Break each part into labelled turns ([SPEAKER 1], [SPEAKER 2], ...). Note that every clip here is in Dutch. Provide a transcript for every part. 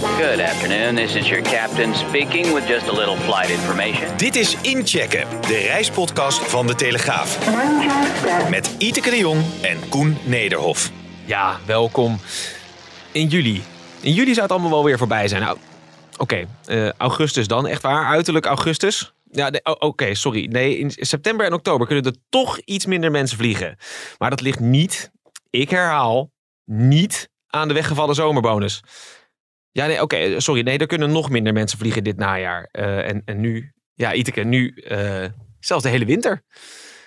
[SPEAKER 1] Good afternoon. This is your captain speaking with just a little flight information.
[SPEAKER 2] Dit is Inchecken, de reispodcast van De Telegraaf. Met Iteke de Jong en Koen Nederhof.
[SPEAKER 3] Ja, welkom in juli. In juli zou het allemaal wel weer voorbij zijn. Nou, oké, eh, augustus dan, echt waar, uiterlijk augustus. Ja, nee, oké, sorry. Nee, in september en oktober kunnen er toch iets minder mensen vliegen. Maar dat ligt niet, ik herhaal, niet aan de weggevallen zomerbonus. Ja, nee, oké, sorry. Nee, er kunnen nog minder mensen vliegen dit najaar. Eh, en, en nu, ja, Iteke, nu uh, zelfs de hele winter.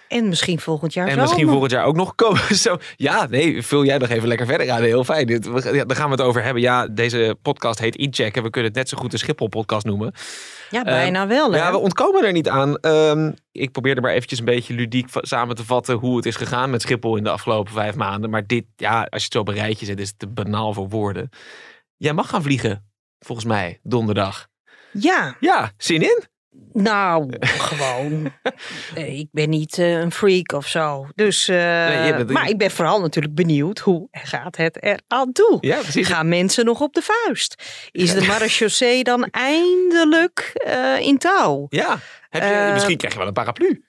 [SPEAKER 4] En misschien volgend jaar
[SPEAKER 3] En misschien volgend jaar ook nog komen. Zo, ja, nee, vul jij nog even lekker verder aan. Heel fijn. Dit, we, ja, daar gaan we het over hebben. Ja, deze podcast heet Incheck. En we kunnen het net zo goed een Schiphol-podcast noemen.
[SPEAKER 4] Ja, bijna wel. Hè?
[SPEAKER 3] Ja, we ontkomen er niet aan. Ehm, ik probeerde maar eventjes een beetje ludiek samen te vatten hoe het is gegaan met Schiphol in de afgelopen vijf maanden. Maar dit, ja, als je het zo op een rijtje zet, is het te banaal voor woorden. Jij mag gaan vliegen, volgens mij, donderdag.
[SPEAKER 4] ja,
[SPEAKER 3] Ja, zin in?
[SPEAKER 4] nou, gewoon. Ik ben niet eh, een freak of zo. Dus, eh,
[SPEAKER 3] bent-
[SPEAKER 4] maar ik ben vooral natuurlijk benieuwd hoe gaat het er aan toe?
[SPEAKER 3] Ja, precies.
[SPEAKER 4] Gaan mensen nog op de vuist? Is de marechaussee dan eindelijk eh, in touw?
[SPEAKER 3] Ja, heb je, misschien krijg je wel een paraplu.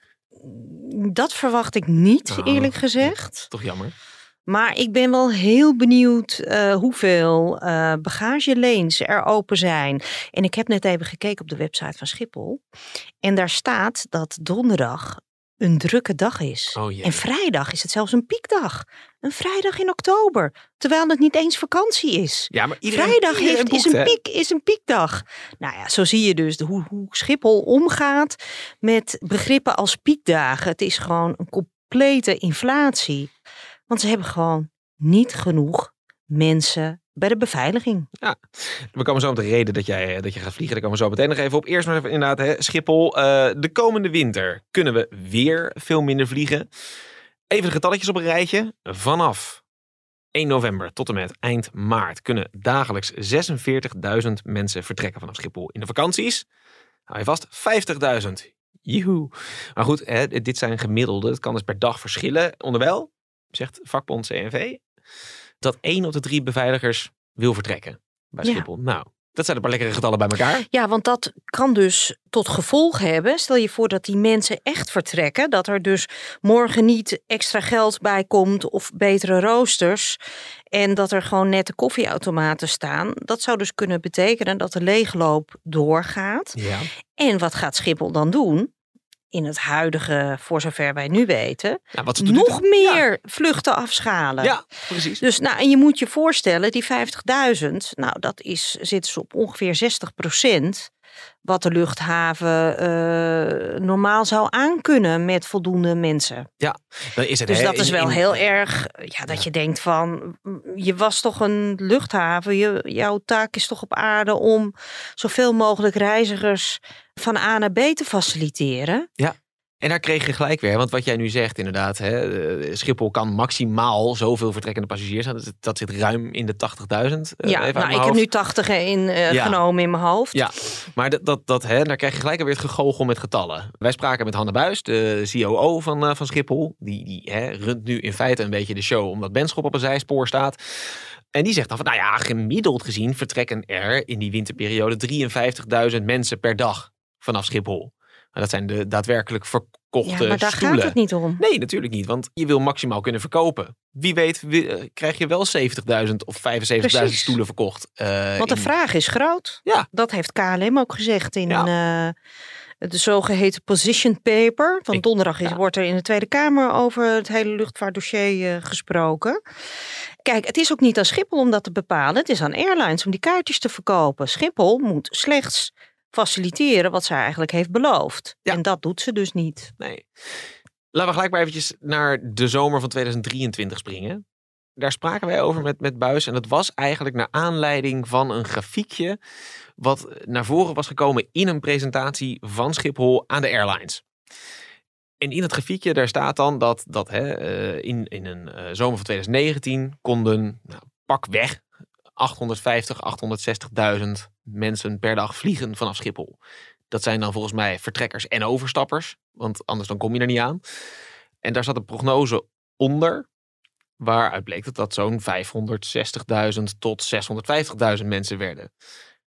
[SPEAKER 4] Dat verwacht ik niet,
[SPEAKER 3] Oh.
[SPEAKER 4] eerlijk gezegd.
[SPEAKER 3] Toch jammer.
[SPEAKER 4] Maar ik ben wel heel benieuwd eh, hoeveel eh bagagelanes er open zijn. En ik heb net even gekeken op de website van Schiphol. En daar staat dat donderdag een drukke dag is.
[SPEAKER 3] Oh
[SPEAKER 4] en vrijdag is het zelfs een piekdag. Een vrijdag in oktober. Terwijl het niet eens vakantie is.
[SPEAKER 3] Ja, maar iedereen,
[SPEAKER 4] Vrijdag
[SPEAKER 3] iedereen
[SPEAKER 4] heeft, is, een piek, is een piekdag. Nou ja, zo zie je dus de, hoe, hoe Schiphol omgaat met begrippen als piekdagen. Het is gewoon een complete inflatie. Want ze hebben gewoon niet genoeg mensen bij de beveiliging.
[SPEAKER 3] We komen zo op de reden dat jij, dat je gaat vliegen. Daar komen we zo meteen nog even op. Eerst maar even inderdaad, Schiphol. eh, de komende winter kunnen we weer veel minder vliegen. Even de getalletjes op een rijtje. Vanaf 1 november tot en met eind maart kunnen dagelijks 46.000 mensen vertrekken vanaf Schiphol. In de vakanties, hou je vast, 50.000. Joehoe. Maar goed, hè, dit zijn gemiddelde. Het kan dus per dag verschillen. Onderwijl, zegt vakbond CNV, dat één op de drie beveiligers wil vertrekken bij
[SPEAKER 4] Ja.
[SPEAKER 3] Schiphol. Nou, dat zijn een paar lekkere getallen bij elkaar.
[SPEAKER 4] Ja, want dat kan dus tot gevolg hebben. Stel je voor dat die mensen echt vertrekken. Dat er dus morgen niet extra geld bij komt of betere roosters. En dat er gewoon nette koffieautomaten staan. Dat zou dus kunnen betekenen dat de leegloop doorgaat.
[SPEAKER 3] Ja.
[SPEAKER 4] En wat gaat Schiphol dan doen? In het huidige, voor zover wij nu weten,
[SPEAKER 3] Nou, wat
[SPEAKER 4] nog meer vluchten afschalen.
[SPEAKER 3] Ja, ja precies.
[SPEAKER 4] Dus nou, en je moet je voorstellen, die 50.000, nou, dat is, zitten ze op ongeveer 60% wat de luchthaven eh, normaal zou aankunnen met voldoende mensen.
[SPEAKER 3] Dan is het,
[SPEAKER 4] Dus dat is wel
[SPEAKER 3] in-
[SPEAKER 4] heel erg, ja, dat je denkt van, je was toch een luchthaven, je, jouw taak is toch op aarde om zoveel mogelijk reizigers van A naar B te faciliteren.
[SPEAKER 3] En daar kreeg je gelijk weer, want wat jij nu zegt inderdaad, hè, eh, Schiphol kan maximaal zoveel vertrekkende passagiers. Dat, dat zit ruim in de 80.000. eh,
[SPEAKER 4] ja, nou, ik heb nu 80 in, eh,
[SPEAKER 3] Ja.
[SPEAKER 4] genomen in mijn hoofd.
[SPEAKER 3] Ja, maar dat, dat, dat, hè, daar krijg je gelijk alweer het gegoochel met getallen. Wij spraken met Hanne Buis, de COO van, van Schiphol. Die, die hè, runt nu in feite een beetje de show, omdat Benschop op een zijspoor staat. En die zegt dan van, nou ja, gemiddeld gezien vertrekken er in die winterperiode 53.000 mensen per dag vanaf Schiphol. En dat zijn de daadwerkelijk verkochte
[SPEAKER 4] Ja, maar daar
[SPEAKER 3] stoelen.
[SPEAKER 4] gaat het niet om.
[SPEAKER 3] Nee, natuurlijk niet, want je wil maximaal kunnen verkopen. Wie weet eh, krijg je wel 70.000 of 75.000
[SPEAKER 4] Precies.
[SPEAKER 3] stoelen verkocht. eh,
[SPEAKER 4] Want de
[SPEAKER 3] in-
[SPEAKER 4] vraag is groot.
[SPEAKER 3] Ja.
[SPEAKER 4] Dat heeft KLM ook gezegd in
[SPEAKER 3] Ja.
[SPEAKER 4] eh, de zogeheten position paper. Van donderdag is,
[SPEAKER 3] ja.
[SPEAKER 4] wordt er in de Tweede Kamer over het hele luchtvaartdossier gesproken. Kijk, het is ook niet aan Schiphol om dat te bepalen. Het is aan airlines om die kaartjes te verkopen. Schiphol moet slechts faciliteren wat zij eigenlijk heeft beloofd.
[SPEAKER 3] Ja.
[SPEAKER 4] En dat doet ze dus niet.
[SPEAKER 3] Nee. Laten we gelijk maar eventjes naar de zomer van 2023 springen. daar spraken wij over met, met Buis. En dat was eigenlijk naar aanleiding van een grafiekje. wat naar voren was gekomen in een presentatie van Schiphol aan de airlines. En in het grafiekje daar staat dan dat, dat hè, eh, in, in een eh, zomer van 2019 konden nou, pak weg 850, 860.000 mensen per dag vliegen vanaf Schiphol. Dat zijn dan volgens mij vertrekkers en overstappers, want anders dan kom je er niet aan. En daar zat een prognose onder, waaruit bleek dat dat zo'n 560.000 tot 650.000 mensen werden.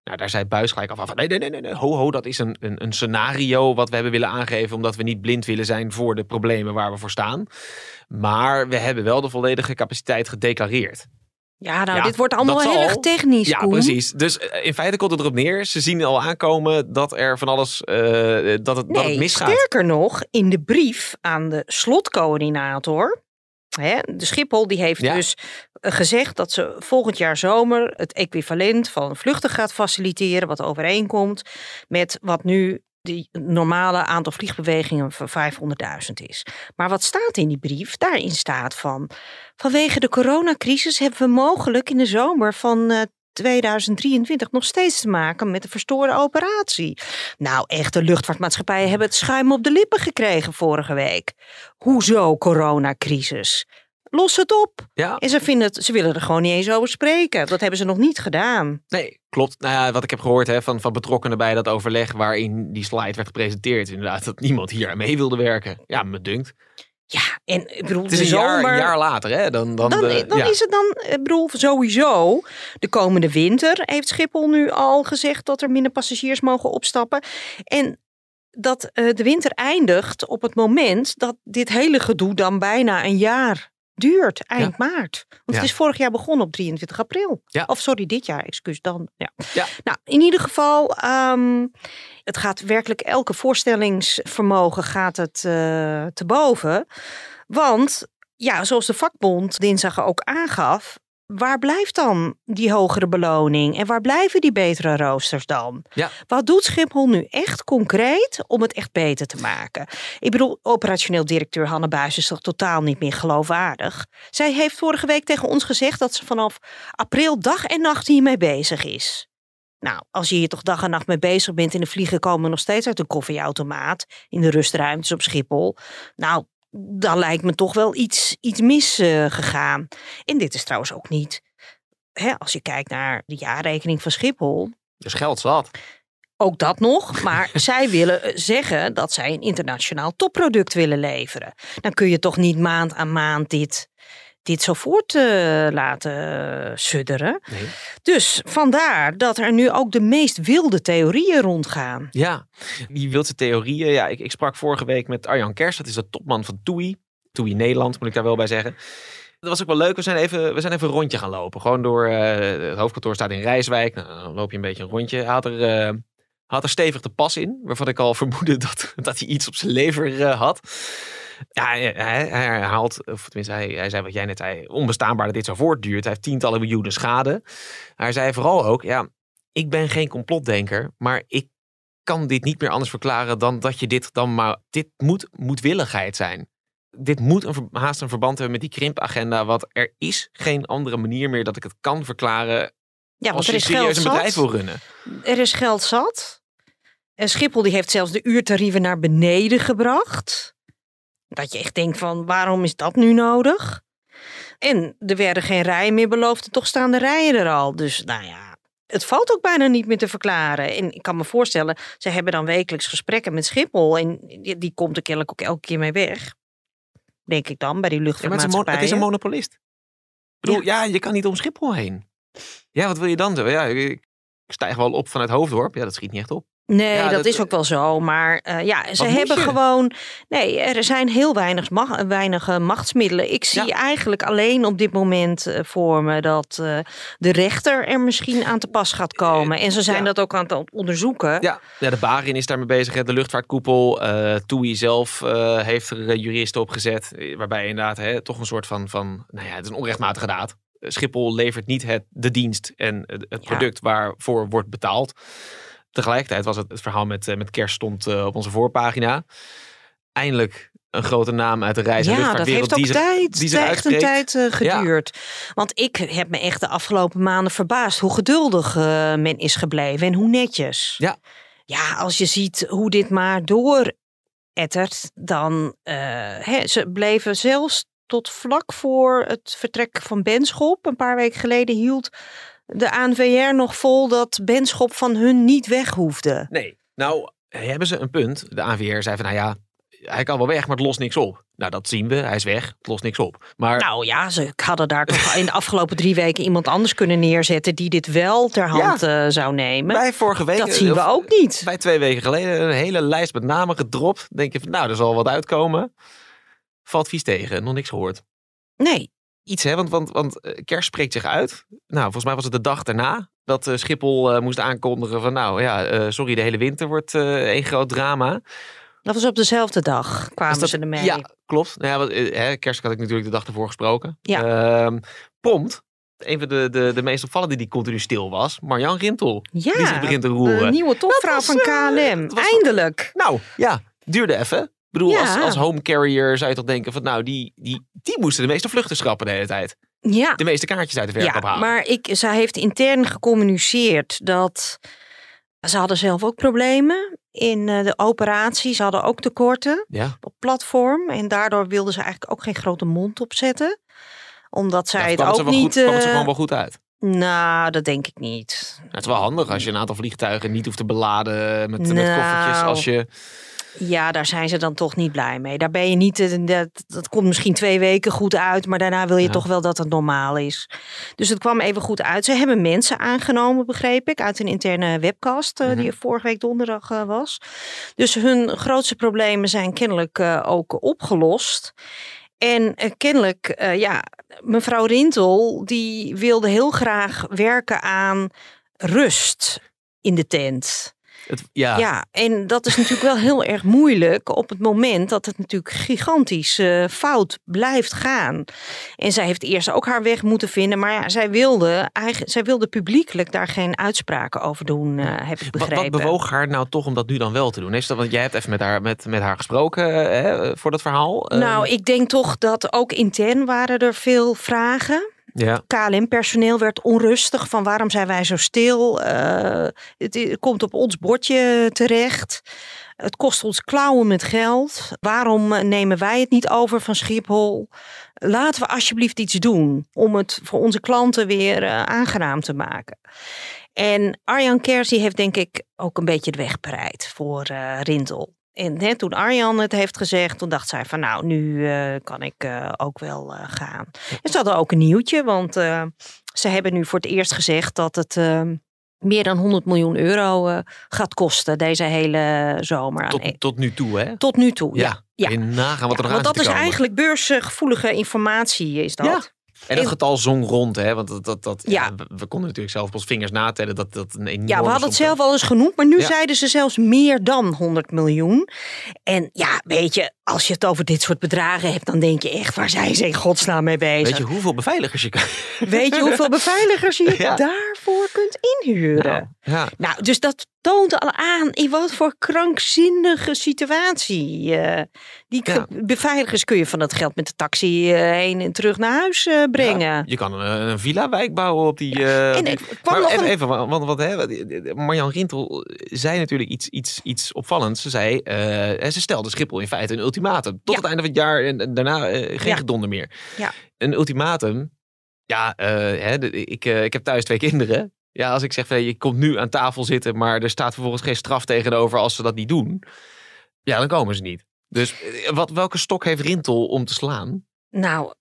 [SPEAKER 3] Nou, daar zei Buis gelijk af van nee, nee, nee, nee, ho, ho, dat is een, een, een scenario wat we hebben willen aangeven, omdat we niet blind willen zijn voor de problemen waar we voor staan. Maar we hebben wel de volledige capaciteit gedeclareerd.
[SPEAKER 4] Ja, nou,
[SPEAKER 3] Ja,
[SPEAKER 4] dit wordt allemaal heel erg technisch,
[SPEAKER 3] Ja,
[SPEAKER 4] Koen.
[SPEAKER 3] precies. Dus eh, in feite komt het erop neer. Ze zien al aankomen dat er van alles eh, dat, het, dat het misgaat.
[SPEAKER 4] sterker nog, in de brief aan de slotcoördinator, hè, de Schiphol, die heeft
[SPEAKER 3] Ja.
[SPEAKER 4] dus eh, gezegd dat ze volgend jaar zomer het equivalent van vluchten gaat faciliteren, wat overeenkomt met wat nu die normale aantal vliegbewegingen van 500.000 is. Maar wat staat in die brief? Daarin staat van vanwege de coronacrisis hebben we mogelijk in de zomer van eh, 2023 nog steeds te maken met een verstoorde operatie. Nou, echt, de luchtvaartmaatschappijen hebben het schuim op de lippen gekregen vorige week. Hoezo coronacrisis? Los het op.
[SPEAKER 3] Ja,
[SPEAKER 4] En ze, vinden het, ze willen er gewoon niet eens over spreken. Dat hebben ze nog niet gedaan.
[SPEAKER 3] nee, klopt. Nou ja, wat ik heb gehoord hè, van, van betrokkenen bij dat overleg waarin die slide werd gepresenteerd, inderdaad, dat niemand hier aan mee wilde werken. Ja, me dunkt.
[SPEAKER 4] Ja, en ik bedoel,
[SPEAKER 3] Het is een jaar,
[SPEAKER 4] zomer...
[SPEAKER 3] een jaar later, hè? Dan, dan,
[SPEAKER 4] Dan,
[SPEAKER 3] de-
[SPEAKER 4] dan
[SPEAKER 3] ja.
[SPEAKER 4] is het dan, ik bedoel, sowieso. De komende winter heeft Schiphol nu al gezegd dat er minder passagiers mogen opstappen. En dat eh, de winter eindigt op het moment dat dit hele gedoe dan bijna een jaar duurt, eind maart. Want
[SPEAKER 3] Ja.
[SPEAKER 4] het is vorig jaar begonnen op 23 april.
[SPEAKER 3] Ja.
[SPEAKER 4] Of sorry, dit jaar, excuus dan. Ja.
[SPEAKER 3] Ja.
[SPEAKER 4] Nou, in ieder geval, ehm, het gaat werkelijk elke voorstellingsvermogen gaat het eh, te boven. Want ja, zoals de vakbond dinsdag ook aangaf, waar blijft dan die hogere beloning en waar blijven die betere roosters dan?
[SPEAKER 3] Ja.
[SPEAKER 4] Wat doet Schiphol nu echt concreet om het echt beter te maken? Ik bedoel, operationeel directeur Hanne Buis is toch totaal niet meer geloofwaardig? Zij heeft vorige week tegen ons gezegd dat ze vanaf april dag en nacht hiermee bezig is. Nou, als je hier toch dag en nacht mee bezig bent en de vliegen komen nog steeds uit een koffieautomaat in de rustruimtes op Schiphol. Nou, dan lijkt me toch wel iets, iets misgegaan. en dit is trouwens ook niet, hè, als je kijkt naar de jaarrekening van Schiphol,
[SPEAKER 3] Dus geld zat.
[SPEAKER 4] ook dat nog. Maar zij willen eh, zeggen dat zij een internationaal topproduct willen leveren. Dan kun je toch niet maand aan maand dit, dit zo voort eh, laten sudderen.
[SPEAKER 3] Nee.
[SPEAKER 4] Dus vandaar dat er nu ook de meest wilde theorieën rondgaan.
[SPEAKER 3] Ja, die wildse theorieën. Ja, ik, ik sprak vorige week met Arjan Kers, dat is de topman van TUI. TUI Nederland, moet ik daar wel bij zeggen. Dat was ook wel leuk. We zijn even, we zijn even een rondje gaan lopen. Gewoon door, eh, het hoofdkantoor staat in Rijswijk. Nou, dan loop je een beetje een rondje. Hij had er, eh, had er stevig de pas in, waarvan ik al vermoedde dat, dat hij iets op zijn lever had. Ja, hij, herhaalt, of tenminste, hij, hij zei wat jij net zei, onbestaanbaar dat dit zo voortduurt. Hij heeft tientallen miljoenen schade. Hij zei vooral ook, ja, ik ben geen complotdenker, maar ik kan dit niet meer anders verklaren dan dat je dit dan maar. Dit moet moedwilligheid zijn. Dit moet een, haast een verband hebben met die krimpagenda. Want er is geen andere manier meer dat ik het kan verklaren.
[SPEAKER 4] Ja, want
[SPEAKER 3] als
[SPEAKER 4] er
[SPEAKER 3] je
[SPEAKER 4] is
[SPEAKER 3] serieus
[SPEAKER 4] geld
[SPEAKER 3] een bedrijf
[SPEAKER 4] zat.
[SPEAKER 3] wil runnen.
[SPEAKER 4] Er is geld zat. En Schiphol die heeft zelfs de uurtarieven naar beneden gebracht. Dat je echt denkt van waarom is dat nu nodig? En er werden geen rijen meer beloofd en toch staan de rijen er al. Dus nou ja, het valt ook bijna niet meer te verklaren. En ik kan me voorstellen, ze hebben dan wekelijks gesprekken met Schiphol. En die, komt er kennelijk ook elke keer mee weg. Denk ik dan, bij die
[SPEAKER 3] Ja, maar het, is een mon-
[SPEAKER 4] luchtvaartmaatschappijen.
[SPEAKER 3] het is een monopolist. Ik bedoel, ja. je kan niet om Schiphol heen. Ja, wat wil je dan doen? Ja, ik ik stijg wel op vanuit Hoofddorp. Ja, dat schiet niet echt op.
[SPEAKER 4] Nee,
[SPEAKER 3] Ja,
[SPEAKER 4] dat,
[SPEAKER 3] dat-
[SPEAKER 4] is ook wel zo. Maar eh, ja, ze hebben gewoon. Nee, er zijn heel weinig, weinig eh, machtsmiddelen. Ik zie
[SPEAKER 3] Ja.
[SPEAKER 4] eigenlijk alleen op dit moment eh, voor me dat de rechter er misschien aan te pas gaat komen. En ze zijn
[SPEAKER 3] ja.
[SPEAKER 4] dat ook aan het onderzoeken.
[SPEAKER 3] Ja, ja de Barin is daarmee bezig. hè. De luchtvaartkoepel. TUI zelf heeft er juristen op gezet. Waarbij inderdaad hè, toch een soort van, van... Nou ja, het is een onrechtmatige daad. Schiphol levert niet het, de dienst en het, product waarvoor wordt betaald. Tegelijkertijd was het, het verhaal met, eh, met kerst stond eh, op onze voorpagina. Eindelijk een grote naam uit de reis- en
[SPEAKER 4] Ja, dat heeft ook
[SPEAKER 3] die zich-
[SPEAKER 4] tijd,
[SPEAKER 3] die zich
[SPEAKER 4] echt een tijd eh, geduurd. Want ik heb me echt de afgelopen maanden verbaasd hoe geduldig men is gebleven en hoe netjes.
[SPEAKER 3] Ja.
[SPEAKER 4] Ja, als je ziet hoe dit maar door ettert, dan hè, ze bleven zelfs tot vlak voor het vertrek van Benschop, een paar weken geleden, hield de ANVR nog vol dat Benschop van hun niet weg hoefde.
[SPEAKER 3] Nee, nou hebben ze een punt. De ANVR zei van, nou ja, hij kan wel weg, maar het lost niks op. Nou, dat zien we. Hij is weg. Het lost niks op. Maar
[SPEAKER 4] Nou ja, ze hadden daar toch in de afgelopen drie weken iemand anders kunnen neerzetten die dit wel ter hand eh, zou nemen.
[SPEAKER 3] bij vorige week...
[SPEAKER 4] Dat zien we
[SPEAKER 3] of
[SPEAKER 4] ook niet.
[SPEAKER 3] Bij twee weken geleden een hele lijst met namen gedropt. Denk je van, nou, er zal wat uitkomen. Valt vies tegen. Nog niks gehoord.
[SPEAKER 4] Nee,
[SPEAKER 3] Iets, hè? Want, want, want eh, Kers spreekt zich uit. Nou, volgens mij was het de dag daarna dat eh, Schiphol eh, moest aankondigen van, nou ja, sorry, de hele winter wordt één groot drama.
[SPEAKER 4] dat was op dezelfde dag kwamen
[SPEAKER 3] Is dat-
[SPEAKER 4] ze ermee.
[SPEAKER 3] Ja, klopt. Nou ja, hè, Kerst had ik natuurlijk de dag ervoor gesproken.
[SPEAKER 4] Ja.
[SPEAKER 3] Ehm, prompt, een van de, de, de meest opvallende die continu stil was, Marjan Rintel.
[SPEAKER 4] Ja,
[SPEAKER 3] die zich begint te roeren.
[SPEAKER 4] de nieuwe topvrouw van KLM.
[SPEAKER 3] was-
[SPEAKER 4] Eindelijk.
[SPEAKER 3] Nou, ja, duurde even. Ik bedoel,
[SPEAKER 4] Ja.
[SPEAKER 3] als, als home carrier zou je toch denken van, nou, die, die, die moesten de meeste vluchten schrappen de hele tijd.
[SPEAKER 4] Ja,
[SPEAKER 3] De meeste kaartjes uit de verkoop
[SPEAKER 4] ja
[SPEAKER 3] halen.
[SPEAKER 4] maar ik, zij heeft intern gecommuniceerd dat ze hadden zelf ook problemen in eh, de operatie. Ze hadden ook tekorten.
[SPEAKER 3] Ja,
[SPEAKER 4] op platform. En daardoor wilden ze eigenlijk ook geen grote mond opzetten. Omdat zij het ook
[SPEAKER 3] ze
[SPEAKER 4] niet...
[SPEAKER 3] goed, het ze
[SPEAKER 4] eh,
[SPEAKER 3] gewoon wel goed uit.
[SPEAKER 4] Nou, dat denk ik niet.
[SPEAKER 3] Nou, het is wel handig als je een aantal vliegtuigen niet hoeft te beladen met, met
[SPEAKER 4] Nou.
[SPEAKER 3] koffertjes. Als je,
[SPEAKER 4] Ja, daar zijn ze dan toch niet blij mee. Daar ben je niet... eh, Dat, dat komt misschien twee weken goed uit. Maar daarna wil je
[SPEAKER 3] Ja.
[SPEAKER 4] toch wel dat het normaal is. Dus het kwam even goed uit. Ze hebben mensen aangenomen, begreep ik. Uit een interne webcast eh, die er vorige week donderdag eh, was. Dus hun grootste problemen zijn kennelijk ook opgelost. En kennelijk, ja, mevrouw Rintel, die wilde heel graag werken aan rust in de tent.
[SPEAKER 3] Het, ja,
[SPEAKER 4] Ja, en dat is natuurlijk wel heel erg moeilijk op het moment dat het natuurlijk gigantisch eh, fout blijft gaan. En zij heeft eerst ook haar weg moeten vinden, maar ja, zij wilde, eigen, zij wilde publiekelijk daar geen uitspraken over doen, eh, heb ik
[SPEAKER 3] Wat,
[SPEAKER 4] begrepen.
[SPEAKER 3] wat bewoog haar nou toch om dat nu dan wel te doen? Heeft dat, want jij hebt even met haar, met, met haar gesproken eh, hè, voor dat verhaal.
[SPEAKER 4] Nou, ik denk toch dat ook intern waren er veel vragen.
[SPEAKER 3] Ja.
[SPEAKER 4] KLM-personeel werd onrustig van waarom zijn wij zo stil? Eh, het, komt op ons bordje terecht. Het kost ons klauwen met geld. Waarom eh, nemen wij het niet over van Schiphol? Laten we alsjeblieft iets doen om het voor onze klanten weer eh, aangenaam te maken. En Arjan Kersie heeft denk ik ook een beetje de weg bereid voor eh Rintel. En toen Arjan het heeft gezegd, toen dacht zij van nou, nu eh, kan ik eh, ook wel eh, gaan. En ze hadden ook een nieuwtje, want ze hebben nu voor het eerst gezegd dat het eh, meer dan 100 miljoen euro gaat kosten deze hele zomer.
[SPEAKER 3] Tot, tot nu toe, hè?
[SPEAKER 4] tot nu toe, ja.
[SPEAKER 3] Ja, je nagaan wat
[SPEAKER 4] Ja,
[SPEAKER 3] er nog aan
[SPEAKER 4] want dat is eigenlijk beursgevoelige informatie, is dat.
[SPEAKER 3] En dat getal zong rond, hè? Want dat, dat, dat, ja. We, konden natuurlijk zelf op ons vingers natellen dat dat een enorme
[SPEAKER 4] Ja, we hadden het zelf al eens genoemd, maar nu
[SPEAKER 3] Ja.
[SPEAKER 4] zeiden ze zelfs meer dan 100 miljoen. En ja, weet je, als je het over dit soort bedragen hebt, dan denk je echt, waar zijn ze in godsnaam mee bezig?
[SPEAKER 3] Weet je hoeveel beveiligers je kan...
[SPEAKER 4] Weet je hoeveel beveiligers je
[SPEAKER 3] Ja.
[SPEAKER 4] daarvoor kunt inhuren?
[SPEAKER 3] Nou.
[SPEAKER 4] Nou, dus dat toont al aan in wat voor krankzinnige situatie. eh, die beveiligers kun je van dat geld met de taxi eh, heen en terug naar huis eh, brengen.
[SPEAKER 3] Ja, je kan een, een villa-wijk bouwen op die... eh,
[SPEAKER 4] En
[SPEAKER 3] op die-
[SPEAKER 4] ik kwam
[SPEAKER 3] maar even,
[SPEAKER 4] een-
[SPEAKER 3] even, want, want hè, Marjan Rintel zei natuurlijk iets, iets, iets opvallends. Ze zei, eh, ze stelde Schiphol in feite een ultimatum. Tot
[SPEAKER 4] Ja.
[SPEAKER 3] het einde van het jaar en, en daarna eh, geen
[SPEAKER 4] Ja.
[SPEAKER 3] gedonder meer.
[SPEAKER 4] Ja.
[SPEAKER 3] Een ultimatum, ja, eh, hè, de- ik, eh, ik heb thuis twee kinderen. Ja, als ik zeg, van, je komt nu aan tafel zitten, maar er staat vervolgens geen straf tegenover als ze dat niet doen. Ja, dan komen ze niet. Dus eh, wat, welke stok heeft Rintel om te slaan?
[SPEAKER 4] Nou,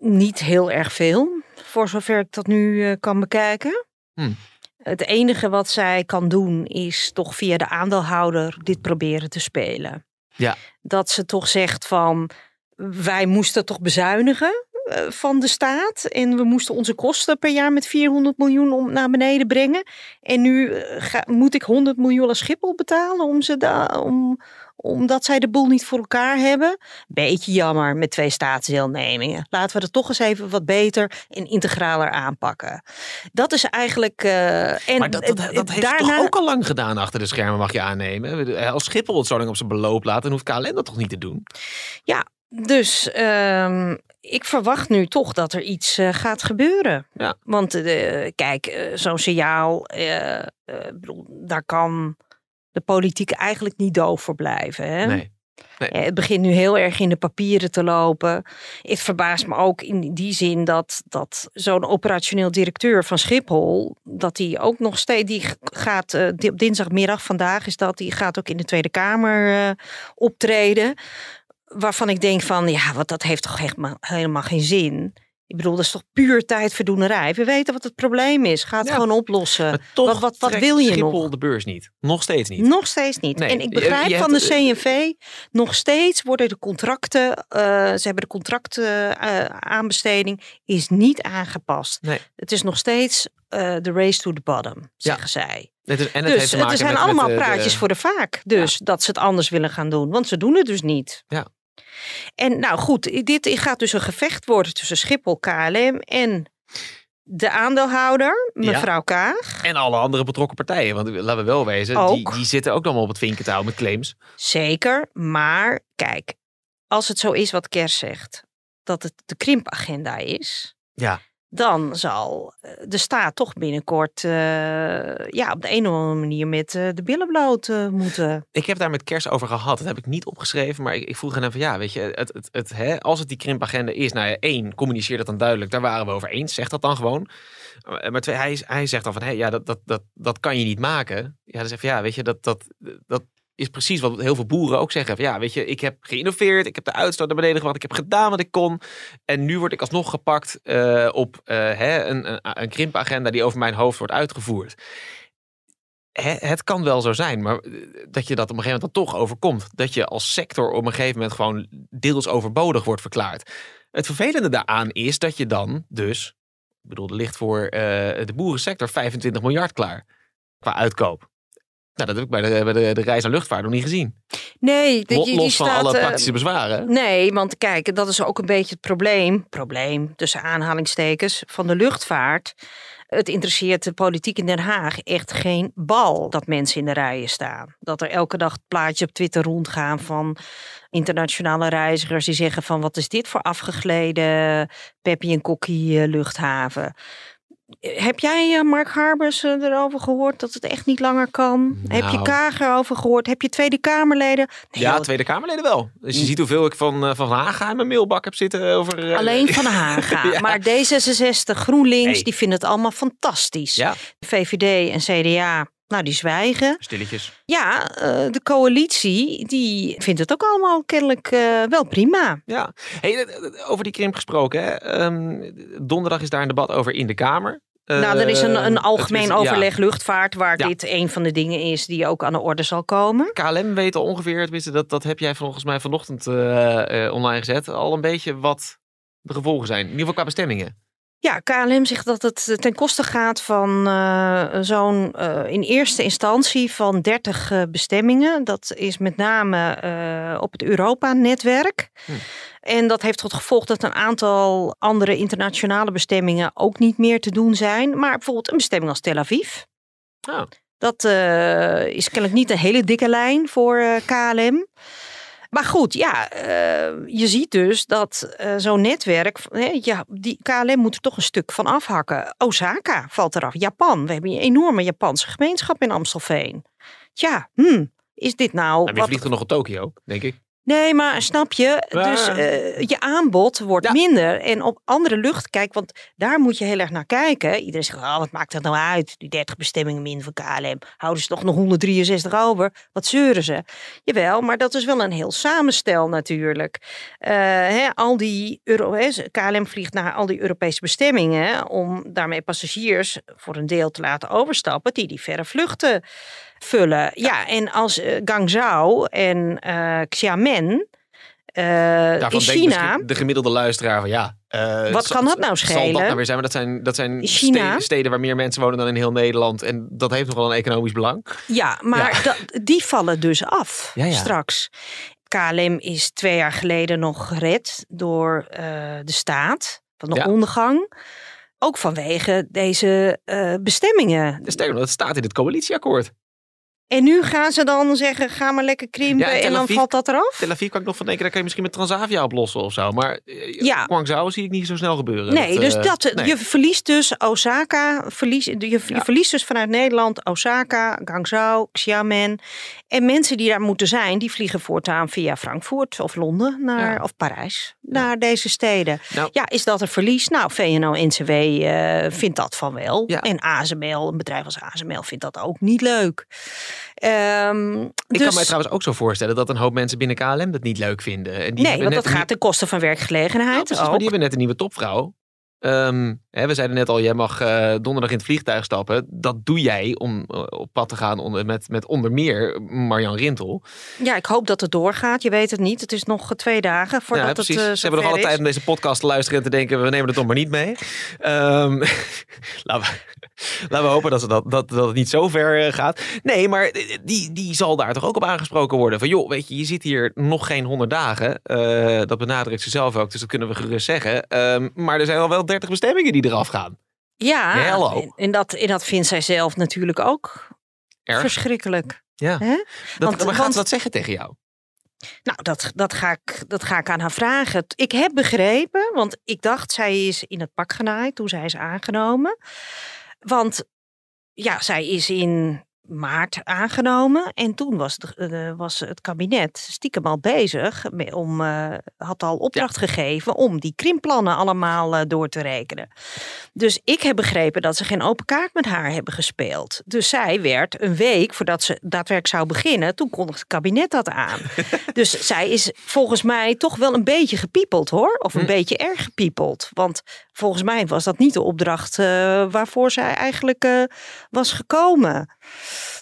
[SPEAKER 4] niet heel erg veel, voor zover ik dat nu eh, kan bekijken.
[SPEAKER 3] Hmm.
[SPEAKER 4] Het enige wat zij kan doen is toch via de aandeelhouder dit proberen te spelen.
[SPEAKER 3] Ja.
[SPEAKER 4] Dat ze toch zegt van wij moesten toch bezuinigen eh, van de staat en we moesten onze kosten per jaar met 400 miljoen om naar beneden brengen. En nu eh, ga- moet ik 100 miljoen aan Schiphol betalen om, ze da- om, omdat zij de boel niet voor elkaar hebben. Beetje jammer met twee staatsdeelnemingen. Laten we het toch eens even wat beter en integraler aanpakken. Dat is eigenlijk. eh, en
[SPEAKER 3] Maar dat, dat, dat heeft
[SPEAKER 4] daarna,
[SPEAKER 3] toch ook al lang gedaan achter de schermen, mag je aannemen. Als Schiphol het zo lang op zijn beloop laat, dan hoeft KLM dat toch niet te doen?
[SPEAKER 4] Dus ehm, ik verwacht nu toch dat er iets eh, gaat gebeuren.
[SPEAKER 3] Ja.
[SPEAKER 4] Want eh, kijk, eh, zo'n signaal, eh, eh, daar kan de politiek eigenlijk niet doof voor blijven. Hè?
[SPEAKER 3] Nee.
[SPEAKER 4] Eh, Het begint nu heel erg in de papieren te lopen. Het verbaast me ook in die zin dat, dat zo'n operationeel directeur van Schiphol, dat die ook nog steeds, die gaat eh, di- op dinsdagmiddag, vandaag is dat, die gaat ook in de Tweede Kamer eh, optreden. Waarvan ik denk van, ja, wat dat heeft toch echt ma- helemaal geen zin. Ik bedoel, dat is toch puur tijdverdoenerij. We weten wat het probleem is. Ga het
[SPEAKER 3] Ja.
[SPEAKER 4] gewoon oplossen.
[SPEAKER 3] Toch
[SPEAKER 4] wat, wat, wat wil je
[SPEAKER 3] Schiphol
[SPEAKER 4] nog?
[SPEAKER 3] de beurs niet. Nog steeds niet.
[SPEAKER 4] Nog steeds niet.
[SPEAKER 3] Nee,
[SPEAKER 4] En ik begrijp
[SPEAKER 3] je
[SPEAKER 4] van de
[SPEAKER 3] hebt,
[SPEAKER 4] CNV, nog steeds worden de contracten, eh, ze hebben de contracten eh, aanbesteding, is niet aangepast.
[SPEAKER 3] Nee.
[SPEAKER 4] Het is nog steeds eh, de race to the bottom, zeggen zij.
[SPEAKER 3] Het is, en het
[SPEAKER 4] Dus
[SPEAKER 3] heeft te
[SPEAKER 4] het
[SPEAKER 3] maken
[SPEAKER 4] zijn
[SPEAKER 3] met,
[SPEAKER 4] allemaal
[SPEAKER 3] met, eh,
[SPEAKER 4] praatjes voor de vaak. Dus dat ze het anders willen gaan doen. Want ze doen het dus niet.
[SPEAKER 3] Ja.
[SPEAKER 4] En nou goed, dit gaat dus een gevecht worden tussen Schiphol, KLM en de aandeelhouder,
[SPEAKER 3] Ja.
[SPEAKER 4] mevrouw Kaag.
[SPEAKER 3] En alle andere betrokken partijen. Want laten we wel wezen, die, die zitten ook allemaal op het vinkentouw met claims.
[SPEAKER 4] Zeker, maar kijk, als het zo is wat Kers zegt, dat het de krimpagenda is,
[SPEAKER 3] Ja.
[SPEAKER 4] Dan zal eh, de staat toch binnenkort eh, ja, op de een of andere manier met eh, de billen bloot moeten.
[SPEAKER 3] Ik heb daar met Kers over gehad. Dat heb ik niet opgeschreven. Maar ik, ik vroeg aan hem van ja, weet je, het, het, het, hè, als het die krimpagenda is. Nou ja, één, communiceer dat dan duidelijk. Daar waren we over eens. Zeg dat dan gewoon. Maar twee, hij, hij zegt dan van hé, ja, dat, dat, dat, dat kan je niet maken. Ja, dan zeg ik, ja, weet je, dat, dat, dat is precies wat heel veel boeren ook zeggen. Ja, weet je, ik heb geïnnoveerd. Ik heb de uitstoot naar beneden gebracht. Ik heb gedaan wat ik kon. En nu word ik alsnog gepakt eh, op eh, hè, een, een, een krimpagenda die over mijn hoofd wordt uitgevoerd. Hè, het kan wel zo zijn, maar eh, dat je dat op een gegeven moment dan toch overkomt. Dat je als sector op een gegeven moment gewoon deels overbodig wordt verklaard. Het vervelende daaraan is dat je dan dus, ik bedoel, er ligt voor eh, de boerensector 25 miljard klaar qua uitkoop. Nou, dat heb ik bij de, bij de, de reis aan luchtvaart nog niet gezien.
[SPEAKER 4] Nee, de- die,
[SPEAKER 3] Los
[SPEAKER 4] die
[SPEAKER 3] van
[SPEAKER 4] staat,
[SPEAKER 3] alle
[SPEAKER 4] eh,
[SPEAKER 3] praktische bezwaren.
[SPEAKER 4] Nee, want kijk, dat is ook een beetje het probleem. Probleem tussen aanhalingstekens van de luchtvaart. Het interesseert de politiek in Den Haag echt geen bal dat mensen in de rijen staan. Dat er elke dag plaatjes op Twitter rondgaan van internationale reizigers die zeggen van wat is dit voor afgegleden Peppy en Kokkie eh, luchthaven. Heb jij, eh, Mark Harbers, eh, erover gehoord dat het echt niet langer kan? Heb je
[SPEAKER 3] Nou.
[SPEAKER 4] Kaag erover gehoord? Heb je Tweede Kamerleden? Nee,
[SPEAKER 3] Ja,
[SPEAKER 4] joh,
[SPEAKER 3] Tweede Kamerleden wel. Dus je ziet hoeveel ik van, eh, van Haga in mijn mailbak heb zitten over...
[SPEAKER 4] Alleen van Haga.
[SPEAKER 3] Ja.
[SPEAKER 4] Maar D66, GroenLinks,
[SPEAKER 3] Hey.
[SPEAKER 4] die vinden het allemaal fantastisch.
[SPEAKER 3] Ja,
[SPEAKER 4] VVD en CDA, nou die zwijgen.
[SPEAKER 3] stilletjes.
[SPEAKER 4] Ja, eh, de coalitie, die vindt het ook allemaal kennelijk eh, wel prima.
[SPEAKER 3] Ja, hey, eh, over die krimp gesproken. Hè? Ehm, donderdag is daar een debat over in de Kamer.
[SPEAKER 4] nou, er is een,
[SPEAKER 3] Ehm,
[SPEAKER 4] een algemeen
[SPEAKER 3] is- ja,
[SPEAKER 4] overleg luchtvaart, waar
[SPEAKER 3] Ja.
[SPEAKER 4] dit een van de dingen is die ook aan de orde zal komen.
[SPEAKER 3] KLM weet al ongeveer, tenminste dat, dat heb jij volgens mij vanochtend online gezet, al een beetje wat de gevolgen zijn. In ieder geval qua bestemmingen.
[SPEAKER 4] Ja, KLM zegt dat het ten koste gaat van eh, zo'n eh, in eerste instantie van 30 eh, bestemmingen. Dat is met name eh, op het Europa-netwerk.
[SPEAKER 3] Hm.
[SPEAKER 4] En dat heeft tot gevolg dat een aantal andere internationale bestemmingen ook niet meer te doen zijn. Maar bijvoorbeeld een bestemming als Tel Aviv.
[SPEAKER 3] Oh.
[SPEAKER 4] Dat eh, is kennelijk niet een hele dikke lijn voor eh, KLM. Maar goed, ja, eh, je ziet dus dat eh, zo'n netwerk, hè, ja, die KLM moet er toch een stuk van afhakken. Osaka valt eraf, Japan. We hebben een enorme Japanse gemeenschap in Amstelveen. Tja, hmm, is dit nou...
[SPEAKER 3] En wie
[SPEAKER 4] wat-
[SPEAKER 3] vliegt er nog op Tokio, denk ik.
[SPEAKER 4] Nee, maar snap je? Dus eh, je aanbod wordt
[SPEAKER 3] Ja.
[SPEAKER 4] minder. En op andere lucht, kijk, want daar moet je heel erg naar kijken. Iedereen zegt, oh, wat maakt dat nou uit? Die 30 bestemmingen min van KLM. Houden ze toch nog 163 over? Wat zeuren ze? Jawel, maar dat is wel een heel samenstel natuurlijk. Eh, hè, al die Euro, KLM vliegt naar al die Europese bestemmingen om daarmee passagiers voor een deel te laten overstappen die die verre vluchten vullen. Ja, en als eh, Guangzhou en eh Xiamen
[SPEAKER 3] Daarvan
[SPEAKER 4] in China,
[SPEAKER 3] de gemiddelde luisteraar van ja.
[SPEAKER 4] Wat kan dat nou
[SPEAKER 3] Zal dat
[SPEAKER 4] schelen?
[SPEAKER 3] nou weer zijn? Maar dat zijn, dat zijn
[SPEAKER 4] In China?
[SPEAKER 3] ste- steden waar meer mensen wonen dan in heel Nederland. En dat heeft nog wel een economisch belang.
[SPEAKER 4] ja, maar
[SPEAKER 3] Ja.
[SPEAKER 4] dat- die vallen dus af
[SPEAKER 3] Ja, ja.
[SPEAKER 4] straks. KLM is twee jaar geleden nog gered door de staat van de ondergang. Ook vanwege deze bestemmingen.
[SPEAKER 3] Sterker nog, dat staat in het coalitieakkoord.
[SPEAKER 4] En nu gaan ze dan zeggen, ga maar lekker krimpen
[SPEAKER 3] Ja, en
[SPEAKER 4] dan
[SPEAKER 3] Aviv-
[SPEAKER 4] valt dat eraf?
[SPEAKER 3] Tel Aviv kan ik nog van denken, daar kan je misschien met Transavia oplossen of zo. Maar eh,
[SPEAKER 4] Ja.
[SPEAKER 3] Guangzhou zie ik niet zo snel gebeuren.
[SPEAKER 4] Nee,
[SPEAKER 3] Dat,
[SPEAKER 4] dus
[SPEAKER 3] eh,
[SPEAKER 4] dat,
[SPEAKER 3] nee.
[SPEAKER 4] je verliest dus Osaka, verlies, je, je
[SPEAKER 3] Ja.
[SPEAKER 4] verliest dus vanuit Nederland Osaka, Guangzhou, Xiamen. En mensen die daar moeten zijn, die vliegen voortaan via Frankfurt of Londen naar,
[SPEAKER 3] Ja.
[SPEAKER 4] of Parijs naar deze steden.
[SPEAKER 3] Nou-
[SPEAKER 4] ja, is dat een verlies? Nou, VNO-NCW eh vindt dat van wel. En ASML, een bedrijf als ASML, vindt dat ook niet leuk. Ehm,
[SPEAKER 3] Ik
[SPEAKER 4] dus,
[SPEAKER 3] kan mij trouwens ook zo voorstellen dat een hoop mensen binnen KLM dat niet leuk vinden. En die
[SPEAKER 4] nee, want
[SPEAKER 3] net
[SPEAKER 4] dat gaat ten koste van werkgelegenheid
[SPEAKER 3] precies,
[SPEAKER 4] ook.
[SPEAKER 3] maar die hebben net een nieuwe topvrouw. Ehm, hè, we zeiden net al, jij mag eh, donderdag in het vliegtuig stappen. Dat doe jij om eh, op pad te gaan onder, met, met onder meer Marjan Rintel.
[SPEAKER 4] Ja, ik hoop dat het doorgaat. Je weet het niet. Het is nog twee dagen voordat
[SPEAKER 3] ja, precies.
[SPEAKER 4] het. eh,
[SPEAKER 3] Ze hebben nog alle tijd om deze podcast te luisteren en te denken, we nemen het toch maar niet mee. Ehm, laten, we, laten we hopen dat, dat, dat, dat het niet zo ver eh, gaat. Nee, maar die, die zal daar toch ook op aangesproken worden. Van joh, weet je, je zit hier nog geen honderd dagen. Eh, dat benadrukt ze zelf ook, dus dat kunnen we gerust zeggen. Ehm, maar er zijn al wel 30 bestemmingen die eraf gaan.
[SPEAKER 4] Ja, en, dat, en dat vindt zij zelf natuurlijk ook
[SPEAKER 3] Erg.
[SPEAKER 4] verschrikkelijk.
[SPEAKER 3] Ja. Dat,
[SPEAKER 4] Want-
[SPEAKER 3] maar gaat ze dat zeggen tegen jou?
[SPEAKER 4] Nou, dat, dat, ga ik, dat ga ik aan haar vragen. Ik heb begrepen, want ik dacht zij is in het pak genaaid toen zij is aangenomen. Want ja, zij is in maart aangenomen en toen was het, eh, was het kabinet stiekem al bezig om, eh, had al opdracht gegeven om die krimplannen allemaal eh, door te rekenen. Dus ik heb begrepen dat ze geen open kaart met haar hebben gespeeld. Dus zij werd een week voordat ze daadwerkelijk zou beginnen, toen kondigde het kabinet dat aan. dus zij is volgens mij toch wel een beetje gepiepeld hoor, of een
[SPEAKER 3] Hm.
[SPEAKER 4] beetje erg gepiepeld. Want volgens mij was dat niet de opdracht waarvoor zij eigenlijk was gekomen.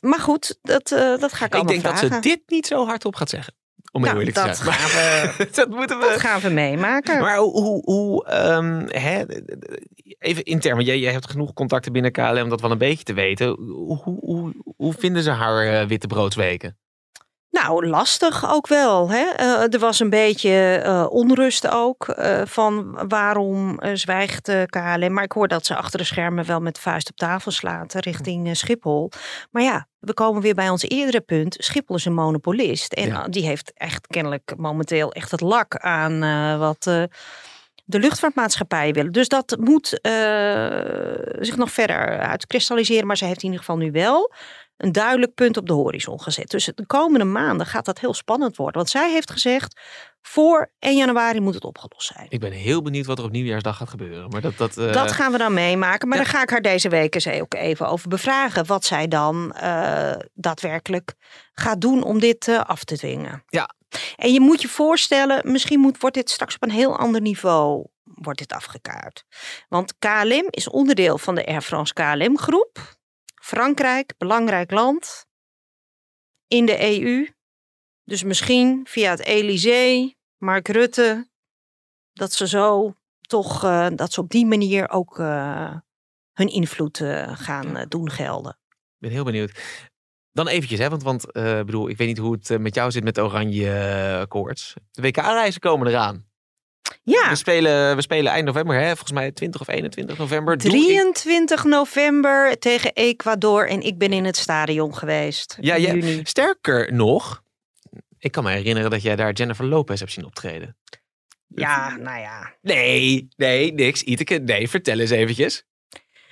[SPEAKER 4] Maar goed, dat, eh, dat ga ik
[SPEAKER 3] Ik
[SPEAKER 4] allemaal
[SPEAKER 3] denk dat ze dit niet zo hardop gaat zeggen. Om heel
[SPEAKER 4] Nou,
[SPEAKER 3] eerlijk te zijn.
[SPEAKER 4] gaan we,
[SPEAKER 3] dat moeten
[SPEAKER 4] dat
[SPEAKER 3] we...
[SPEAKER 4] gaan we meemaken.
[SPEAKER 3] Maar hoe, hoe, ehm, hè, even intern, want jij, jij hebt genoeg contacten binnen KLM om dat wel een beetje te weten. Hoe, hoe, hoe, vinden ze haar eh, witte broodsweken?
[SPEAKER 4] Nou, lastig ook wel. Hè? Eh, er was een beetje eh, onrust ook eh, van waarom zwijgt KLM. Maar ik hoor dat ze achter de schermen wel met vuist op tafel slaat eh, richting Schiphol. Maar ja, we komen weer bij ons eerdere punt. Schiphol is een monopolist. En
[SPEAKER 3] Ja.
[SPEAKER 4] die heeft echt kennelijk momenteel echt het lak aan wat... de luchtvaartmaatschappijen willen. Dus dat moet zich nog verder uitkristalliseren. Maar ze heeft in ieder geval nu wel een duidelijk punt op de horizon gezet. Dus de komende maanden gaat dat heel spannend worden. Want zij heeft gezegd, voor 1 januari moet het opgelost zijn.
[SPEAKER 3] Ik ben heel benieuwd wat er op nieuwjaarsdag gaat gebeuren. Maar dat, dat, eh,
[SPEAKER 4] Dat gaan we dan meemaken. Maar
[SPEAKER 3] ja.
[SPEAKER 4] daar ga ik haar deze week eens ook even over bevragen. Wat zij dan eh, daadwerkelijk gaat doen om dit eh, af te dwingen.
[SPEAKER 3] Ja.
[SPEAKER 4] En je moet je voorstellen, misschien moet, wordt dit straks op een heel ander niveau wordt dit afgekaart. Want KLM is onderdeel van de Air France KLM groep. Frankrijk, belangrijk land in de EU. Dus misschien via het Elysée, Mark Rutte, dat ze zo toch, eh, dat ze op die manier ook eh, hun invloed eh, gaan doen gelden.
[SPEAKER 3] Ik ben heel benieuwd. Dan eventjes, hè, want, want bedoel, ik weet niet hoe het met jou zit met oranje koorts. De WK-reizen komen eraan.
[SPEAKER 4] Ja,
[SPEAKER 3] We, spelen, we spelen eind november, hè? volgens mij 20 of 21 november. Doe ik-
[SPEAKER 4] 23 november tegen Ecuador en ik ben in het stadion geweest.
[SPEAKER 3] Ja, ja.
[SPEAKER 4] juni.
[SPEAKER 3] Sterker nog, ik kan me herinneren dat jij daar Jennifer Lopez hebt zien optreden.
[SPEAKER 4] Ja, nou ja.
[SPEAKER 3] Nee, nee, niks. Iteke, nee, vertel eens eventjes.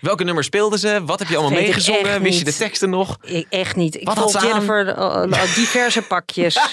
[SPEAKER 3] Welke nummer speelden ze? Wat heb je allemaal meegezongen? Wist je de teksten nog?
[SPEAKER 4] Ik, echt niet. Ik
[SPEAKER 3] aan?
[SPEAKER 4] Jennifer eh, eh, diverse pakjes.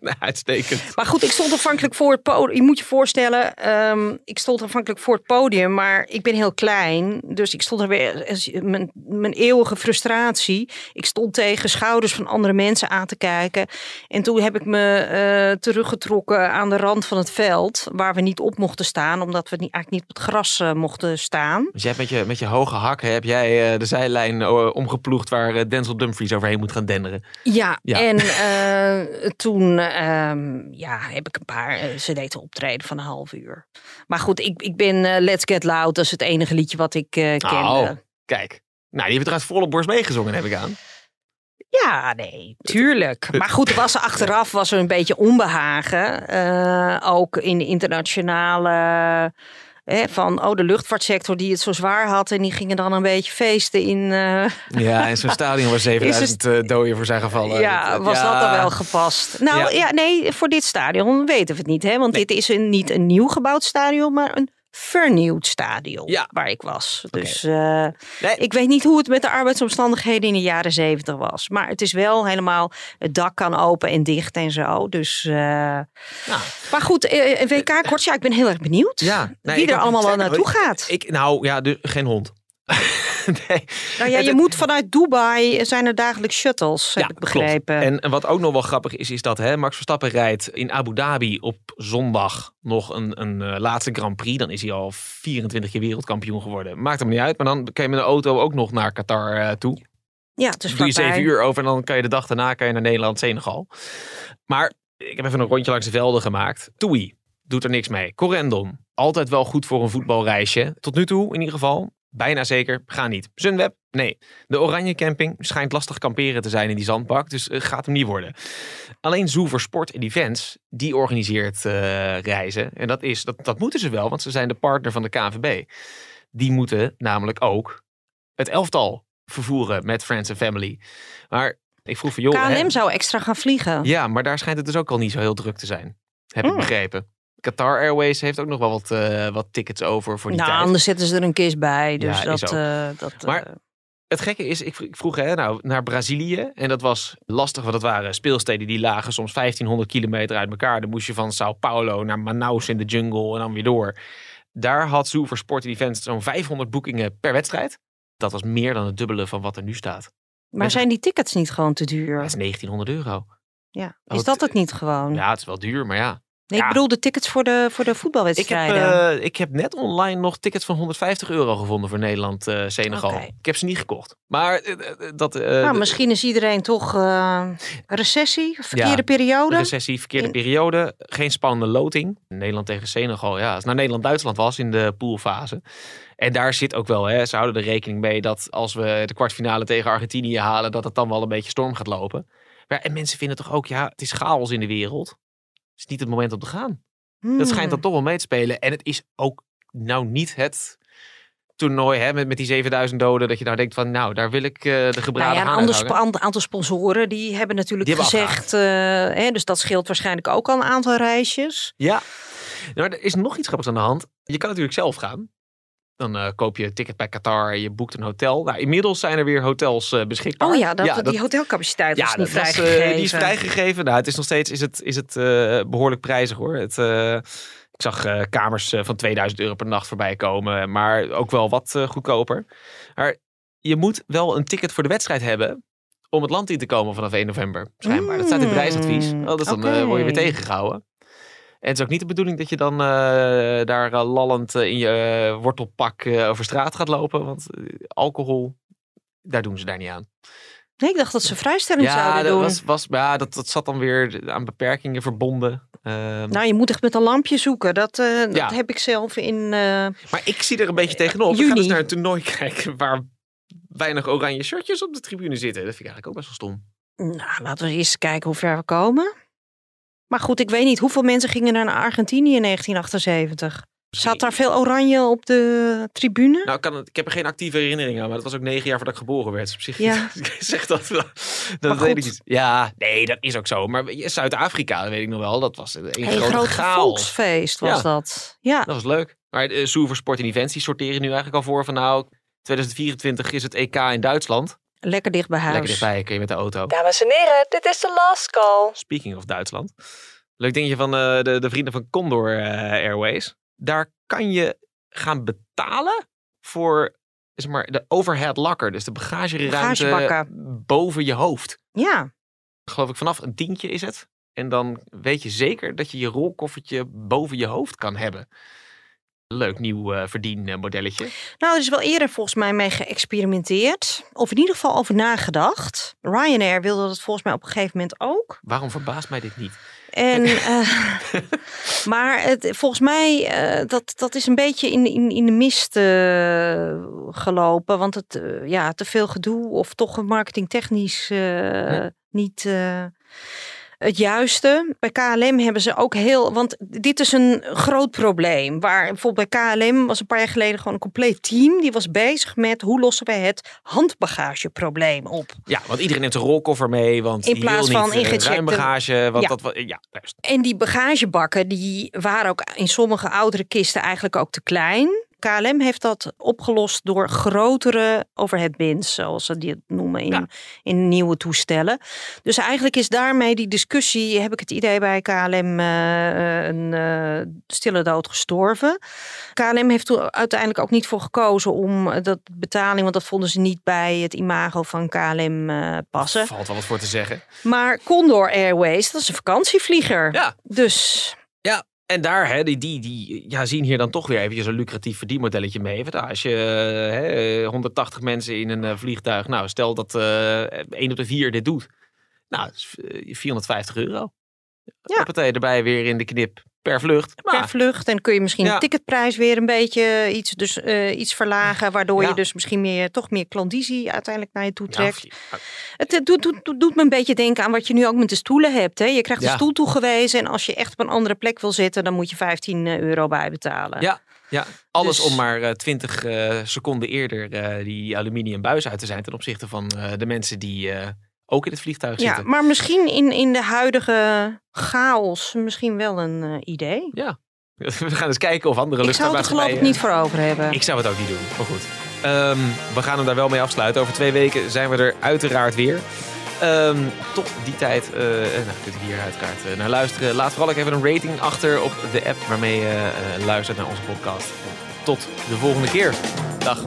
[SPEAKER 3] Nou, Uitstekend.
[SPEAKER 4] Maar goed, ik stond afhankelijk voor het podium. Je moet je voorstellen, ehm, ik stond afhankelijk voor het podium, maar ik ben heel klein. Dus ik stond er weer, mijn, mijn eeuwige frustratie. Ik stond tegen schouders van andere mensen aan te kijken. En toen heb ik me eh, teruggetrokken aan de rand van het veld, waar we niet op mochten staan, omdat we niet, eigenlijk niet op het gras mochten staan.
[SPEAKER 3] Dus jij hebt met je, met je hoge hakken heb jij eh, de zijlijn eh, omgeploegd waar eh, Denzel Dumfries overheen moet gaan denderen.
[SPEAKER 4] Ja,
[SPEAKER 3] Ja.
[SPEAKER 4] en toen ehm, ja, heb ik een paar. ze deed een optreden van een half uur. Maar goed, ik, ik ben Let's Get Loud. Dat is het enige liedje wat ik kende.
[SPEAKER 3] Oh. Kijk, nou, die heeft eruit volle borst meegezongen, heb ik aan.
[SPEAKER 4] Ja, nee, tuurlijk. Maar goed, er was achteraf was er een beetje onbehagen. Eh, ook in de internationale. Hè, van oh, de luchtvaartsector die het zo zwaar had. En die gingen dan een beetje feesten in. eh,
[SPEAKER 3] Ja, in zo'n stadion waar 7000 eh, doden voor zijn gevallen.
[SPEAKER 4] ja, was
[SPEAKER 3] ja.
[SPEAKER 4] dat dan wel gepast? Nou
[SPEAKER 3] Ja.
[SPEAKER 4] ja. nee, voor dit stadion weten we het niet. Hè? Want
[SPEAKER 3] Nee.
[SPEAKER 4] dit is een, niet een nieuw gebouwd stadion, maar een vernieuwd stadion
[SPEAKER 3] Ja.
[SPEAKER 4] waar ik was. Dus eh,
[SPEAKER 3] Nee.
[SPEAKER 4] ik weet niet hoe het met de arbeidsomstandigheden in de jaren zeventig was. Maar het is wel helemaal, het dak kan open en dicht en zo. Dus, eh, maar goed, eh, een WK kort, ja, ik ben heel erg benieuwd.
[SPEAKER 3] Ja, nee,
[SPEAKER 4] wie er allemaal wel naartoe gaat.
[SPEAKER 3] Ik, nou ja, geen hond. nee.
[SPEAKER 4] nou ja,
[SPEAKER 3] het-
[SPEAKER 4] je moet vanuit Dubai, zijn er dagelijks shuttles, heb
[SPEAKER 3] Ja,
[SPEAKER 4] ik begrepen.
[SPEAKER 3] klopt. En, en wat ook nog wel grappig is, is dat hè, Max Verstappen rijdt in Abu Dhabi op zondag nog een, een eh, laatste Grand Prix. Dan is hij al 24 keer wereldkampioen geworden. Maakt hem niet uit, maar dan kan je met een auto ook nog naar Qatar eh, toe.
[SPEAKER 4] ja, is
[SPEAKER 3] doe je zeven uur over en dan kan je de dag daarna kan je naar Nederland, Senegal. Maar ik heb even een rondje langs de velden gemaakt. Toei doet er niks mee. Corendon, altijd wel goed voor een voetbalreisje. Tot nu toe in ieder geval. Bijna zeker, ga niet. Sunweb, nee. De Oranje Camping schijnt lastig kamperen te zijn in die zandbak, dus eh, gaat hem niet worden. Alleen Zoo voor Sport en Events, die organiseert eh, reizen. En dat, is, dat, dat moeten ze wel, want ze zijn de partner van de KNVB. Die moeten namelijk ook het elftal vervoeren met Friends and Family. Maar ik vroeg van joh... hè,
[SPEAKER 4] KLM zou extra gaan vliegen.
[SPEAKER 3] ja, maar daar schijnt het dus ook al niet zo heel druk te zijn. Heb ik
[SPEAKER 4] Hmm.
[SPEAKER 3] begrepen. Qatar Airways heeft ook nog wel wat, eh, wat tickets over voor die
[SPEAKER 4] nou,
[SPEAKER 3] tijd.
[SPEAKER 4] anders zetten ze er een kist bij. Dus
[SPEAKER 3] Ja,
[SPEAKER 4] dat, eh, dat.
[SPEAKER 3] Maar-
[SPEAKER 4] eh,
[SPEAKER 3] Het gekke is, ik, vro- ik vroeg hè, nou, naar Brazilië. En dat was lastig, want dat waren speelsteden die lagen soms 1500 kilometer uit elkaar. Dan moest je van Sao Paulo naar Manaus in de jungle en dan weer door. Daar had Zoo voor Sport en Events zo'n 500 boekingen per wedstrijd. Dat was meer dan het dubbele van wat er nu staat.
[SPEAKER 4] maar zijn die tickets niet gewoon te duur?
[SPEAKER 3] Dat is 1900 euro.
[SPEAKER 4] Ja.
[SPEAKER 3] Oh,
[SPEAKER 4] Is dat het niet gewoon?
[SPEAKER 3] Ja, het is wel duur, maar ja.
[SPEAKER 4] Nee, ik bedoel de tickets voor de, voor de
[SPEAKER 3] Ik heb,
[SPEAKER 4] voetbalwedstrijden.
[SPEAKER 3] eh, ik heb net online nog tickets van 150 euro gevonden voor Nederland-Senegal.
[SPEAKER 4] Oké.
[SPEAKER 3] Ik heb ze niet gekocht. Maar eh, eh, dat... eh,
[SPEAKER 4] nou, misschien is iedereen toch eh, recessie, verkeerde
[SPEAKER 3] Ja,
[SPEAKER 4] periode.
[SPEAKER 3] recessie, verkeerde
[SPEAKER 4] In-
[SPEAKER 3] periode. Geen spannende loting. Nederland tegen Senegal. Ja, als het nou Nederland-Duitsland was in de poolfase. En daar zit ook wel, hè, ze houden er rekening mee dat als we de kwartfinale tegen Argentinië halen, dat het dan wel een beetje storm gaat lopen. Maar, en mensen vinden toch ook, ja, het is chaos in de wereld. Is niet het moment om te gaan. Dat schijnt dan
[SPEAKER 4] Hmm.
[SPEAKER 3] toch wel mee te spelen. En het is ook nou niet het toernooi hè, met, met die 7000 doden. Dat je nou denkt van, nou, daar wil ik eh, de
[SPEAKER 4] Nou
[SPEAKER 3] gebraden
[SPEAKER 4] ja, een ander aantal sponsoren die hebben natuurlijk
[SPEAKER 3] Die hebben
[SPEAKER 4] gezegd, eh, hè, dus dat scheelt waarschijnlijk ook al een aantal reisjes.
[SPEAKER 3] Ja. Nou, er is nog iets grappigs aan de hand. Je kan natuurlijk zelf gaan. Dan eh, koop je een ticket bij Qatar, je boekt een hotel. Nou, inmiddels zijn er weer hotels eh, beschikbaar.
[SPEAKER 4] Oh ja, dat,
[SPEAKER 3] dat-
[SPEAKER 4] die hotelcapaciteit
[SPEAKER 3] ja,
[SPEAKER 4] was niet
[SPEAKER 3] dat was, eh,
[SPEAKER 4] vrijgegeven.
[SPEAKER 3] die is vrijgegeven. Nou, het is nog steeds is het, is het, eh, behoorlijk prijzig hoor. Het, ik zag kamers van 2000 euro per nacht voorbij komen. Maar ook wel wat goedkoper. Maar je moet wel een ticket voor de wedstrijd hebben. Om het land in te komen vanaf 1 november. Schijnbaar. Dat staat in het reisadvies.
[SPEAKER 4] Mm,
[SPEAKER 3] Oh, dus dan eh, word je weer tegengehouden. En het is ook niet de bedoeling dat je dan eh, daar eh, lallend eh, in je wortelpak over straat gaat lopen. Want alcohol, daar doen ze daar niet aan.
[SPEAKER 4] Nee, ik dacht dat ze vrijstelling
[SPEAKER 3] Ja,
[SPEAKER 4] zouden
[SPEAKER 3] dat,
[SPEAKER 4] doen.
[SPEAKER 3] was, was, ja dat, dat zat dan weer aan beperkingen verbonden. Ehm,
[SPEAKER 4] Nou, je moet echt met een lampje zoeken. Dat, dat
[SPEAKER 3] Ja.
[SPEAKER 4] heb ik zelf in.
[SPEAKER 3] maar ik zie er een beetje tegenop. We
[SPEAKER 4] juni.
[SPEAKER 3] gaan dus naar een toernooi kijken waar weinig oranje shirtjes op de tribune zitten. Dat vind ik eigenlijk ook best wel stom.
[SPEAKER 4] nou, laten we eens kijken hoe ver we komen. Maar goed, ik weet niet hoeveel mensen gingen naar Argentinië in 1978. Zat daar veel oranje op de tribune?
[SPEAKER 3] Nou, kan het, ik heb er geen actieve herinnering aan, maar dat was ook negen jaar voordat ik geboren werd. Dus op zich
[SPEAKER 4] Ja.
[SPEAKER 3] zeg dat. Dat weet ik niet. Ja, nee, dat is ook zo. Maar Zuid-Afrika, dat weet ik nog wel, dat was een
[SPEAKER 4] Een groot volksfeest was
[SPEAKER 3] Ja.
[SPEAKER 4] dat. Ja.
[SPEAKER 3] Dat was leuk. Maar de Soer voor Sport en Events, die sorteren nu eigenlijk al voor van nou, 2024 is het EK in Duitsland.
[SPEAKER 4] Lekker dicht bij huis.
[SPEAKER 3] Lekker dichtbij, kun je met de auto.
[SPEAKER 4] Dames en heren, dit is de last call.
[SPEAKER 3] Speaking of Duitsland. Leuk dingetje van eh, de, de vrienden van Condor eh, Airways. Daar kan je gaan betalen voor zeg maar, de overhead locker. Dus de bagageruimte boven je hoofd.
[SPEAKER 4] Ja.
[SPEAKER 3] Geloof ik vanaf een tientje is het. En dan weet je zeker dat je je rolkoffertje boven je hoofd kan hebben. Leuk nieuw uh, verdienmodelletje.
[SPEAKER 4] Nou, er is wel eerder volgens mij mee geëxperimenteerd. Of in ieder geval over nagedacht. Ryanair wilde dat volgens mij op een gegeven moment ook.
[SPEAKER 3] Waarom verbaast mij dit niet?
[SPEAKER 4] En, uh, maar het, volgens mij, uh, dat, dat is een beetje in, in, in de mist gelopen. Want het, ja, te veel gedoe of toch marketingtechnisch ja. niet het juiste. Bij KLM hebben ze ook heel. Want dit is een groot probleem. Waar bijvoorbeeld bij KLM was een paar jaar geleden gewoon een compleet team. Die was bezig met hoe lossen wij het handbagageprobleem op.
[SPEAKER 3] Ja, want iedereen neemt een rolkoffer mee. Want in plaats van niet, uh, bagage. Want ja. Dat, ja,
[SPEAKER 4] En die bagagebakken die waren ook in sommige oudere kisten eigenlijk ook te klein. KLM heeft dat opgelost door grotere overheadbins, zoals ze die het noemen in, in nieuwe toestellen. Dus eigenlijk is daarmee die discussie, heb ik het idee bij KLM, uh, een uh, stille dood gestorven. KLM heeft er uiteindelijk ook niet voor gekozen om dat betaling, want dat vonden ze niet bij het imago van KLM uh, passen.
[SPEAKER 3] Valt wel wat voor te zeggen.
[SPEAKER 4] Maar Condor Airways, dat is een vakantievlieger.
[SPEAKER 3] Ja.
[SPEAKER 4] Dus
[SPEAKER 3] ja, en daar, hè, die, die, die ja, zien hier dan toch weer eventjes een lucratief verdienmodelletje mee. Want als je hè, 180 mensen in een uh, vliegtuig, nou stel dat uh, 1 op de 4 dit doet. Nou, 450 euro. Ja. Partij erbij weer in de knip per vlucht.
[SPEAKER 4] Maar, per vlucht. En kun je misschien de ticketprijs weer een beetje iets, dus, uh, iets verlagen. Waardoor je dus misschien meer, toch meer klandizie uiteindelijk naar je toe trekt. het, het doet, doet, doet, me een beetje denken aan wat je nu ook met de stoelen hebt. Hè? Je krijgt een stoel toegewezen. En als je echt op een andere plek wil zitten, dan moet je 15 eh, euro bijbetalen.
[SPEAKER 3] Ja, ja, alles dus... om maar uh, 20 uh, seconden eerder uh, die aluminium buis uit te zijn ten opzichte van de mensen die ook in het vliegtuig zitten.
[SPEAKER 4] Ja, maar misschien in, in de huidige chaos misschien wel een uh, idee.
[SPEAKER 3] Ja, we gaan eens kijken of andere luchtvaartmaatschappijen...
[SPEAKER 4] Ik zou het geloof ik niet voor over hebben.
[SPEAKER 3] Ik zou het ook niet doen, maar goed. Um, we gaan hem daar wel mee afsluiten. Over twee weken zijn we er uiteraard weer. Um, tot die tijd uh, nou, kunt u hier uiteraard uh, naar luisteren. Laat vooral ook even een rating achter op de app waarmee je luistert naar onze podcast. Tot de volgende keer. Dag.